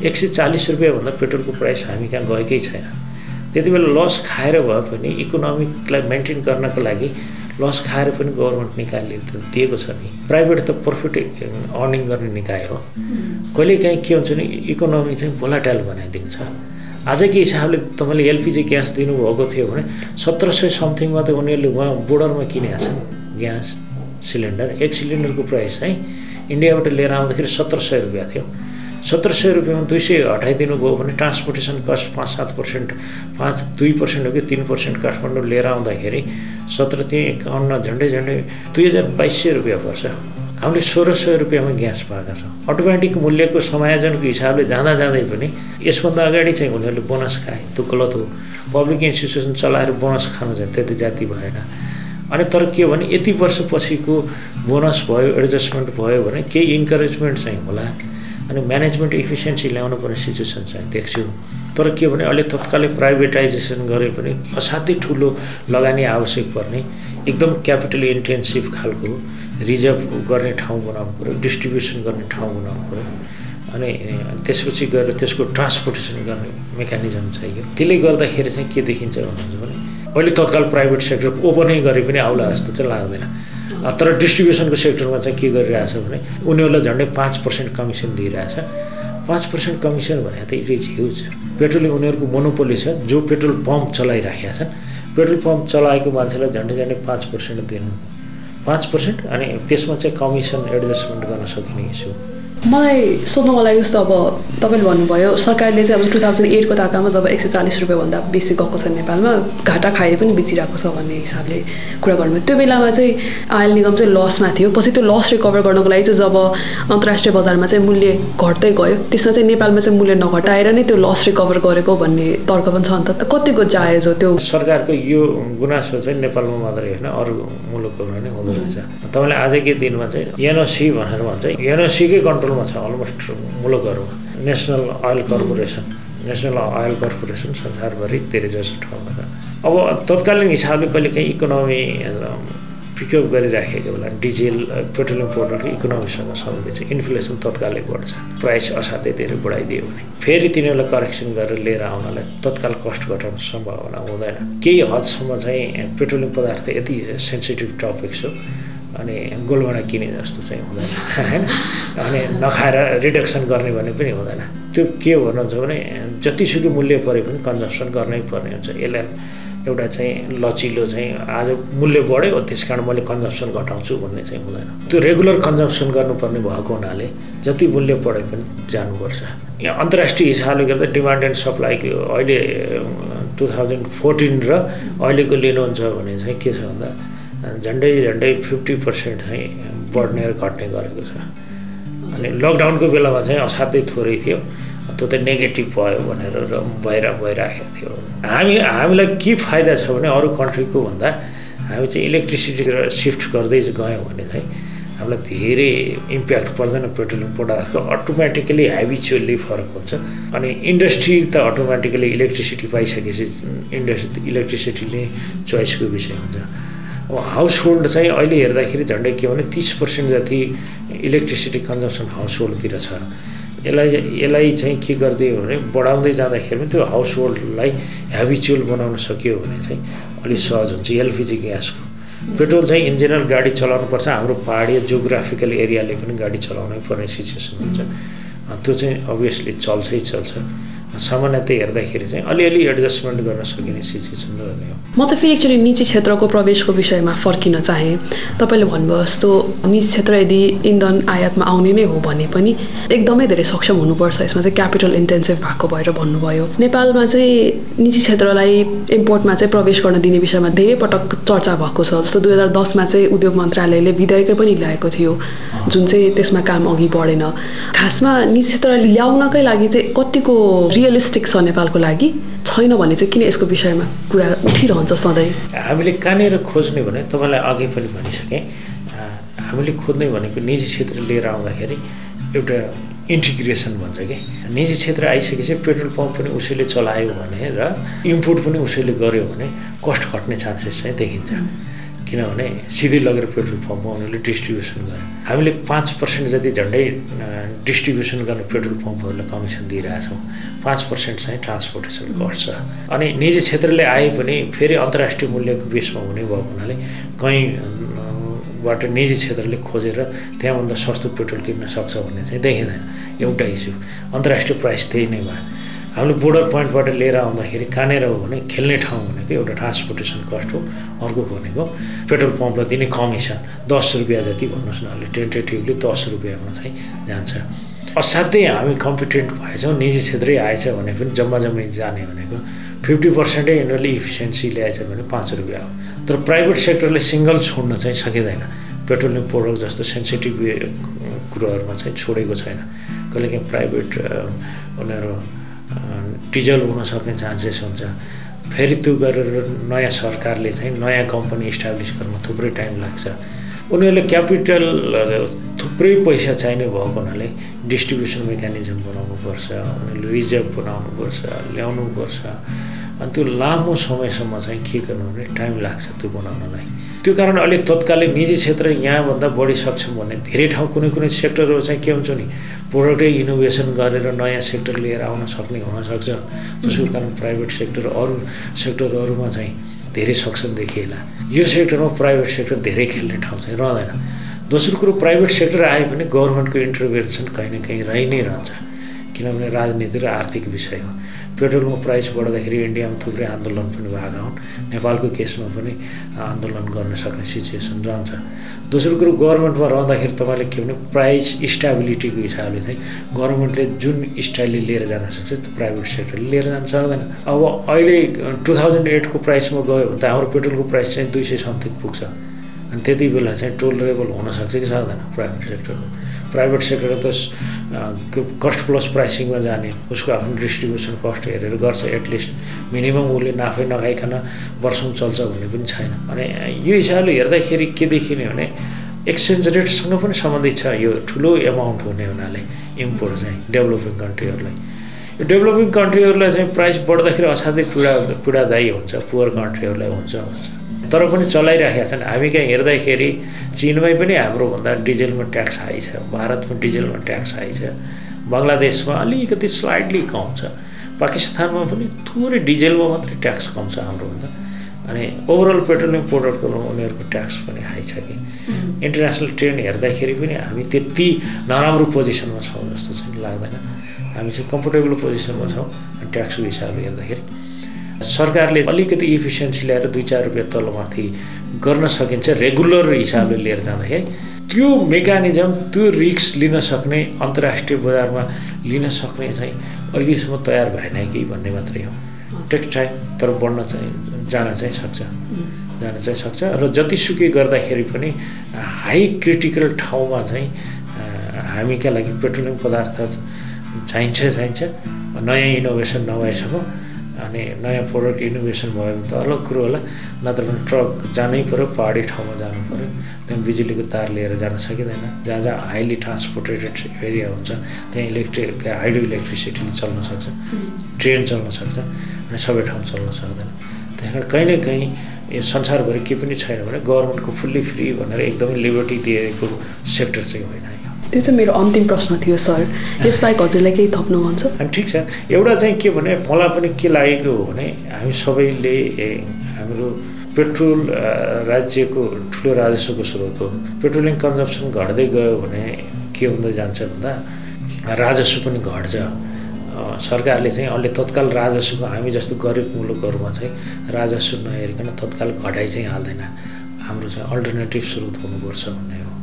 एक सय चालिस रुपियाँभन्दा पेट्रोलको प्राइस हामी कहाँ गएकै छैन। त्यति बेला लस खाएर भए पनि इकोनोमिकलाई मेन्टेन गर्नको लागि लस खाएर पनि गभर्मेन्ट निकायले त दिएको छ नि। प्राइभेट त प्रफिट अर्निङ गर्ने निकाय हो। कहिलेकाहीँ के हुन्छ भने इकोनोमी चाहिँ भोलाटाइल बनाइदिन्छ। आजको हिसाबले तपाईँले एलपिजी ग्यास दिनुभएको थियो भने सत्र सय समथिङमा त उनीहरूले उहाँ बोर्डरमा किनेका छन्। ग्यास सिलिन्डर एक सिलिन्डरको प्राइस चाहिँ इन्डियाबाट लिएर आउँदाखेरि सत्र सय रुपियाँ थियो। सत्र सय रुपियाँमा दुई सय हटाइदिनु भयो भने ट्रान्सपोर्टेसन कस्ट पाँच सात पर्सेन्ट पाँच दुई पर्सेन्ट हो कि तिन पर्सेन्ट काठमाडौँ लिएर आउँदाखेरि सत्र तिन एकाउन्न झन्डै झन्डै दुई हजार बाइस सय रुपियाँ पर्छ। हामीले सोह्र सय रुपियाँमा ग्यास पाएका छौँ। अटोमेटिक मूल्यको समायोजनको हिसाबले जाँदा जाँदै पनि यसभन्दा अगाडि चाहिँ उनीहरूले बोनस खाए। त्यो गलत हो। पब्लिक इन्स्टिट्युसन चलाएर बोनस खानु चाहिँ त्यति जाति भएन। अनि तर के भने यति वर्षपछिको बोनस भयो एडजस्टमेन्ट भयो भने केही इन्करेजमेन्ट चाहिँ होला। अनि म्यानेजमेन्ट इफिसियन्सी ल्याउनु पर्ने सिचुएसन चाहिँ देख्छु। तर के भने अहिले तत्कालै प्राइभेटाइजेसन गरे पनि असाध्यै ठुलो लगानी आवश्यक पर्ने। एकदम क्यापिटल इन्टेन्सिभ खालको रिजर्भ गर्ने ठाउँ बनाउनु पऱ्यो डिस्ट्रिब्युसन गर्ने ठाउँ बनाउनु पऱ्यो अनि त्यसपछि गएर त्यसको ट्रान्सपोर्टेसन गर्ने मेकानिजम चाहियो। त्यसले गर्दाखेरि चाहिँ के देखिन्छ भन्नुहुन्छ भने अहिले तत्काल प्राइभेट सेक्टर ओपनै गरे पनि आउला जस्तो चाहिँ लाग्दैन। तर डिस्ट्रिब्युसनको सेक्टरमा चाहिँ के गरिरहेछ भने उनीहरूलाई झन्डै पाँच पर्सेन्ट कमिसन दिइरहेछ। पाँच पर्सेन्ट कमिसन भने त इट इज ह्युज पेट्रोलिङ उनीहरूको मोनोपोली छ। जो पेट्रोल पम्प चलाइराखेका छन् पेट्रोल पम्प चलाएको मान्छेलाई झन्डै झन्डै पाँच पर्सेन्ट दिनु। पाँच पर्सेन्ट अनि त्यसमा चाहिँ कमिसन एडजस्टमेन्ट गर्न सकिने इस्यु मलाई सोध्नुको लागि जस्तो अब तपाईँले भन्नुभयो सरकारले चाहिँ अब टु थाउजन्ड एटको ताकामा जब एक सय चालिस रुपियाँभन्दा बेसी गएको छ नेपालमा घाटा खाएर पनि बेचिरहेको छ भन्ने हिसाबले कुरा गर्नुभयो। त्यो बेलामा चाहिँ आयल निगम चाहिँ लसमा थियो। पछि त्यो लस रिकभर गर्नको लागि चाहिँ जब अन्तर्राष्ट्रिय बजारमा चाहिँ मूल्य घट्दै गयो त्यसमा चाहिँ नेपालमा चाहिँ मूल्य नघटाएर नै त्यो लस रिकभर गरेको भन्ने तर्क पनि छ। नि त कतिको जायज हो त्यो? सरकारको यो गुनासो चाहिँ नेपालमा मात्रै होइन अरू मुलुकहरूमा नै हुँदो रहेछ। तपाईँले आजकै दिनमा चाहिँ एनओसी भनेर भन्छ। एनओसीकै कन्ट्रोल कन्ट्रोलमा छ? Almost मुलुकहरूमा national oil corporation national oil corporation संसारभरि धेरै जसो ठाउँमा छ। अब तत्कालीन हिसाबले कहिलेकाहीँ इकोनोमी पिकअप गरिराखेको बेला डिजेल पेट्रोलियम पाउडरको इकोनोमीसँग सम्बन्धित चाहिँ इन्फ्लेसन तत्कालै बढ्छ। प्राइस असाध्यै धेरै बढाइदियो भने। फेरि तिनीहरूलाई करेक्सन गरेर लिएर आउनलाई तत्काल कस्ट घटाउन सम्भावना हुँदैन। केही हदसम्म चाहिँ पेट्रोलियम पदार्थ यति सेन्सिटिभ टपिक छ अनि गोलभाँडा किने जस्तो चाहिँ हुँदैन। होइन अनि नखाएर रिडक्सन गर्ने भन्ने पनि हुँदैन। त्यो के भन्नुहुन्छ भने जतिसुकै मूल्य परे पनि कन्जम्सन गर्नै पर्ने हुन्छ। यसलाई एउटा चाहिँ लचिलो चाहिँ आज मूल्य बढ्यो त्यस कारण मैले कन्जम्सन घटाउँछु भन्ने चाहिँ हुँदैन। त्यो रेगुलर कन्जम्सन गर्नुपर्ने भएको हुनाले जति मूल्य बढे पनि जानुपर्छ। यहाँ अन्तर्राष्ट्रिय हिसाबले गर्दा डिमान्ड एन्ड सप्लाईको अहिले टु थाउजन्ड फोर्टिन र अहिलेको लिनुहुन्छ भने चाहिँ के छ भन्दा झन्डै झन्डै फिफ्टी पर्सेन्ट चाहिँ बढ्ने र घट्ने गरेको छ अनि लकडाउनको बेलामा चाहिँ असाध्यै थोरै थियो। त्यो त नेगेटिभ भयो भनेर र भएर भइराखेको थियो। हामी हामीलाई के फाइदा छ भने अरू कन्ट्रीको भन्दा हामी चाहिँ इलेक्ट्रिसिटीतिर सिफ्ट गर्दै गयौँ भने चाहिँ हामीलाई धेरै इम्प्याक्ट पर्दैन। पेट्रोलियम प्रोडक्टको अटोमेटिकली हेबिचुअल्ली फरक हुन्छ। अनि इन्डस्ट्री त अटोमेटिकली इलेक्ट्रिसिटी पाइसकेपछि इन्डस्ट्री इलेक्ट्रिसिटीले चोइसको विषय हुन्छ। अब हाउस होल्ड चाहिँ अहिले हेर्दाखेरि झन्डै के भने तिस पर्सेन्ट जति इलेक्ट्रिसिटी कन्जम्सन हाउस होल्डतिर छ। यसलाई यसलाई चाहिँ के गरिदियो भने बढाउँदै जाँदाखेरि पनि त्यो हाउस होल्डलाई हेबिचुअल बनाउन सकियो भने चाहिँ अलिक सहज हुन्छ एलपिजी ग्यासको। पेट्रोल चाहिँ इन जेनरल गाडी चलाउनुपर्छ हाम्रो पहाडी जोग्राफिकल एरियाले पनि गाडी चलाउनै पर्ने सिचुएसन हुन्छ। त्यो चाहिँ अभियसली चल्छै चल्छ। सामान्यतः हेर्दाखेरि चाहिँ अलिअलि एडजस्टमेन्ट गर्न सकिने सिचुएसन हो। म चाहिँ फेरि एकचोटि निजी क्षेत्रको प्रवेशको विषयमा फर्किन चाहेँ। तपाईँले भन्नुभयो जस्तो निजी क्षेत्र यदि इन्धन आयातमा आउने नै हो भने पनि एकदमै धेरै सक्षम हुनुपर्छ। यसमा चाहिँ क्यापिटल इन्टेन्सिभ भएको भएर भन्नुभयो। नेपालमा चाहिँ निजी क्षेत्रलाई इम्पोर्टमा चाहिँ प्रवेश गर्न दिने विषयमा धेरै पटक चर्चा भएको छ। जस्तो दुई हजार दसमा चाहिँ उद्योग मन्त्रालयले विधेयकै पनि ल्याएको थियो जुन चाहिँ त्यसमा काम अघि बढेन। खासमा निजी क्षेत्रलाई ल्याउनकै लागि चाहिँ कतिको रियलिस्टिक छ नेपालको लागि छैन भने चाहिँ किन यसको विषयमा कुरा उठिरहन्छ सधैँ? हामीले कहाँनिर खोज्ने भने तपाईँलाई अघि पनि भनिसकेँ हामीले खोज्ने भनेको निजी क्षेत्र लिएर आउँदाखेरि एउटा इन्टिग्रेसन भन्छ कि। निजी क्षेत्र आइसकेपछि पेट्रोल पम्प पनि उसैले चलायो भने र इम्पोर्ट पनि उसैले गर्यो भने कस्ट घट्ने चान्सेस चाहिँ देखिन्छ। किनभने सिधै लगेर पेट्रोल पम्पमा उनीहरूले डिस्ट्रिब्युसन गरे हामीले पाँच पर्सेन्ट जति झन्डै डिस्ट्रिब्युसन गर्ने पेट्रोल पम्पहरूलाई कमिसन दिइरहेछौँ पाँच पर्सेन्ट चाहिँ ट्रान्सपोर्टेसन कस्ट छ अनि निजी क्षेत्रले आए पनि फेरि अन्तर्राष्ट्रिय मूल्यको बेसमा हुने भएको हुनाले कहीँ बाट निजी क्षेत्रले खोजेर त्यहाँभन्दा सस्तो पेट्रोल किन्न सक्छ भन्ने चाहिँ देखिँदैन। एउटा इस्यु अन्तर्राष्ट्रिय प्राइस त्यही नै भयो हामीले बोर्डर पोइन्टबाट लिएर आउँदाखेरि कहाँनिर हो भने खेल्ने ठाउँ भनेको एउटा ट्रान्सपोर्टेसन कस्ट हो अर्को भनेको पेट्रोल पम्पलाई दिने कमिसन दस रुपियाँ जति भन्नुहोस् न अहिले टेन्टेटिभली दस रुपियाँमा चाहिँ जान्छ। असाध्यै हामी कम्पिटेन्ट भएछौँ निजी क्षेत्रै आएछ भने पनि जम्मा जम्मै जाने भनेको फिफ्टी पर्सेन्टै यिनीहरूले इफिसियन्सी ल्याएछ भने पाँच रुपियाँ हो। तर प्राइभेट सेक्टरले सिङ्गल छोड्न चाहिँ सकिँदैन। पेट्रोलियम प्रोडक्ट जस्तो सेन्सिटिभ कुरोहरूमा चाहिँ छोडेको छैन। कहिलेकाहीँ प्राइभेट उनीहरू डिजल हुन सक्ने चान्सेस हुन्छ। फेरि त्यो गरेर नयाँ सरकारले चाहिँ नयाँ कम्पनी इस्टाब्लिस गर्न थुप्रै टाइम लाग्छ। उनीहरूले क्यापिटल थुप्रै पैसा चाहिने भएको हुनाले डिस्ट्रिब्युसन मेकानिजम बनाउनुपर्छ उनीहरूले रिजर्भ बनाउनुपर्छ ल्याउनुपर्छ अनि त्यो लामो समयसम्म चाहिँ के गर्नु भने टाइम लाग्छ त्यो बनाउनलाई। त्यो कारण अलिक तत्कालै निजी क्षेत्र यहाँभन्दा बढी सक्षम भन्ने धेरै ठाउँ कुनै कुनै सेक्टरहरू चाहिँ के हुन्छ नि प्रोडक्टै इनोभेसन गरेर नयाँ सेक्टर लिएर आउन सक्ने हुनसक्छ जसको कारण प्राइभेट सेक्टर अरू सेक्टरहरूमा चाहिँ धेरै सक्षम देखिएला। यो सेक्टरमा प्राइभेट सेक्टर धेरै खेल्ने ठाउँ चाहिँ रहँदैन। दोस्रो कुरो प्राइभेट सेक्टर आए पनि गभर्मेन्टको इन्टरभेन्सन कहीँ न कहीँ रहि नै रहन्छ। किनभने राजनीति र आर्थिक विषय हो पेट्रोलको प्राइस बढ्दाखेरि इन्डियामा थुप्रै आन्दोलन पनि भएका हुन्। नेपालको केसमा पनि आन्दोलन गर्न सक्ने सिचुएसन रहन्छ। दोस्रो कुरो गभर्मेन्टमा रहँदाखेरि तपाईँले के भने प्राइस स्टेबिलिटीको हिसाबले चाहिँ गभर्मेन्टले जुन स्टाइलले लिएर जान सक्छ त्यो प्राइभेट सेक्टरले लिएर जान सक्दैन। अब अहिले टु थाउजन्ड एटको प्राइसमा गयो भने त हाम्रो पेट्रोलको प्राइस चाहिँ दुई सय समथिङ पुग्छ। अनि त्यति बेला चाहिँ टोलरेबल हुनसक्छ कि सक्दैन प्राइभेट सेक्टरको प्राइभेट सेक्टर त कस्ट प्लस प्राइसिङमा जाने। उसको आफ्नो डिस्ट्रिब्युसन कस्ट हेरेर गर्छ एटलिस्ट मिनिमम उसले नाफै नखाइकन वर्षौँ चल्छ भन्ने पनि छैन। अनि यो हिसाबले हेर्दाखेरि के देखिने भने एक्सचेन्ज रेटसँग पनि सम्बन्धित छ यो ठुलो एमाउन्ट हुने हुनाले इम्पोर्ट चाहिँ डेभलपिङ कन्ट्रीहरूलाई यो डेभलपिङ कन्ट्रीहरूलाई चाहिँ प्राइस बढ्दाखेरि असाध्यै पीडा पीडादायी हुन्छ पुवर कन्ट्रीहरूलाई हुन्छ हुन्छ। तर पनि चलाइराखेका छन्। हामी कहाँ हेर्दाखेरि चिनमै पनि हाम्रोभन्दा डिजेलमा ट्याक्स हाई छ भारतमा डिजेलमा ट्याक्स हाई छ बङ्गलादेशमा अलिकति स्लाइडली कम छ पाकिस्तानमा पनि थोरै डिजेलमा मात्रै ट्याक्स कम छ हाम्रोभन्दा। अनि ओभरअल पेट्रोलियम प्रोडक्टको उनीहरूको ट्याक्स पनि हाई छ कि। इन्टरनेसनल ट्रेन्ड हेर्दाखेरि पनि हामी त्यति नराम्रो पोजिसनमा छौँ जस्तो चाहिँ लाग्दैन। हामी चाहिँ कम्फोर्टेबल पोजिसनमा छौँ ट्याक्सको हिसाबले हेर्दाखेरि। सरकारले अलिकति इफिसियन्सी ल्याएर दुई चार रुपियाँ तलमाथि गर्न सकिन्छ रेगुलर हिसाबले लिएर जाँदाखेरि। त्यो मेकानिजम त्यो रिक्स लिन सक्ने अन्तर्राष्ट्रिय बजारमा लिन सक्ने चाहिँ अहिलेसम्म तयार भएन कि भन्ने मात्रै हो। टेक्स टाइम तर बढ्न चाहिँ जान चाहिँ सक्छ। जान चाहिँ सक्छ र जतिसुकै गर्दाखेरि पनि हाई क्रिटिकल ठाउँमा चाहिँ हामीका लागि पेट्रोलियम पदार्थ चाहिन्छ चाहिन्छ। नयाँ इनोभेसन नभएसम्म अनि नयाँ प्रोडक्ट इनोभेसन भयो भने त अलग कुरो होला। नत्र भने ट्रक जानै पऱ्यो पहाडी ठाउँमा जानु पऱ्यो त्यहाँ बिजुलीको तार लिएर जान सकिँदैन। जहाँ जहाँ हाइली ट्रान्सपोर्टेड एरिया हुन्छ त्यहाँ इलेक्ट्रिक हाइड्रो इलेक्ट्रिसिटीले चल्न सक्छ। ट्रेन चल्न सक्छ अनि सबै ठाउँ चल्न सक्दैन। त्यस कारण कहीँ न कहीँ यो संसारभरि के पनि छैन भने गभर्मेन्टको फुल्ली फ्री भनेर एकदमै लिबर्टी दिएको सेक्टर चाहिँ होइन त्यो चाहिँ मेरो अन्तिम प्रश्न थियो सर। यसबाहेक हजुरलाई केही थप्नु भन्छ? अनि ठिक छ। एउटा चाहिँ के भने मलाई पनि के लागेको हो भने हामी सबैले हाम्रो पेट्रोल राज्यको ठुलो राजस्वको स्रोत हो। पेट्रोलिङ कन्जम्सन घट्दै गयो भने के हुँदै जान्छ भन्दा राजस्व पनि घट्छ। सरकारले चाहिँ अहिले तत्काल राजस्वको हामी जस्तो गरिब मुलुकहरूमा चाहिँ राजस्व नहेरिकन तत्काल घटाइ चाहिँ हाल्दैन। हाम्रो चाहिँ अल्टरनेटिभ स्रोत हुनुपर्छ भन्ने हो।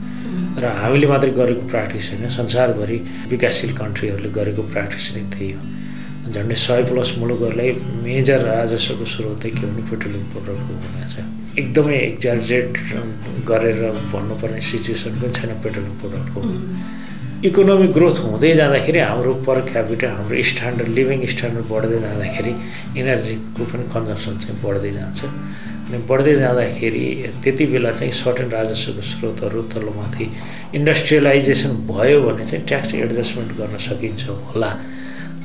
र हामीले मात्रै गरेको प्र्याक्टिस होइन संसारभरि विकासशील कन्ट्रीहरूले गरेको प्र्याक्टिस नै त्यही हो। झन्डै सय प्लस मुलुकहरूलाई मेजर राजस्वको स्रोतै के भने पेट्रोलियम प्रोडक्टको हुने छ एकदमै एक्जार्जेट गरेर भन्नुपर्ने सिचुएसन पनि छैन पेट्रोलियम प्रोडक्टको इकोनोमिक ग्रोथ हुँदै जाँदाखेरि हाम्रो पर क्यापिटल हाम्रो स्ट्यान्डर्ड लिभिङ स्ट्यान्डर्ड बढ्दै जाँदाखेरि इनर्जीको पनि कन्जम्सन चाहिँ बढ्दै जान्छ। अनि बढ्दै जाँदाखेरि त्यति बेला चाहिँ सर्टेन राजस्वको स्रोतहरू तल्लोमाथि इन्डस्ट्रियलाइजेसन भयो भने चाहिँ ट्याक्स एडजस्टमेन्ट गर्न सकिन्छ होला।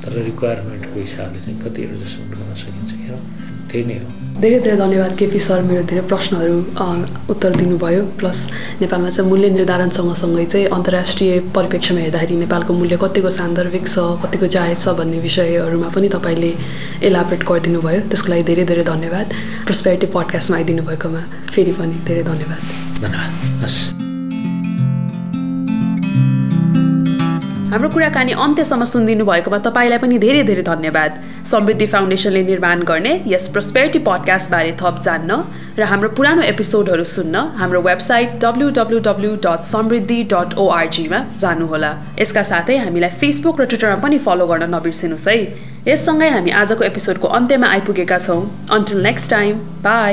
तर रिक्वायरमेन्टको हिसाबले चाहिँ कति एडजस्टमेन्ट गर्न सकिन्छ? हेरौँ। त्यही नै हो। धेरै धेरै धन्यवाद केपी सर मेरो धेरै प्रश्नहरू उत्तर दिनुभयो। प्लस नेपालमा चाहिँ मूल्य निर्धारण सँगसँगै चाहिँ अन्तर्राष्ट्रिय परिप्रेक्ष्यमा हेर्दाखेरि नेपालको मूल्य कतिको सान्दर्भिक छ कतिको जायज छ भन्ने विषयहरूमा पनि तपाईँले एलाबरेट गरिदिनु भयो त्यसको लागि धेरै धेरै धन्यवाद। प्रोस्पेरिटी पडकास्टमा आइदिनु भएकोमा फेरि पनि धेरै धन्यवाद। धन्यवाद। हस्। हाम्रो कुराकानी अन्त्यसम्म सुनिदिनु भएकोमा तपाईँलाई पनि धेरै धेरै धन्यवाद। समृद्धि फाउन्डेसनले निर्माण गर्ने यस प्रोस्पेरिटी पडकास्टबारे थप जान्न र हाम्रो पुरानो एपिसोडहरू सुन्न हाम्रो website W W W dot Samriddhi dot ओआरजीमा जानुहोला। यसका साथै हामीलाई फेसबुक र ट्विटरमा पनि फलो गर्न नबिर्सिनुहोस् है। यससँगै हामी आजको एपिसोडको अन्त्यमा आइपुगेका छौँ। Until next time by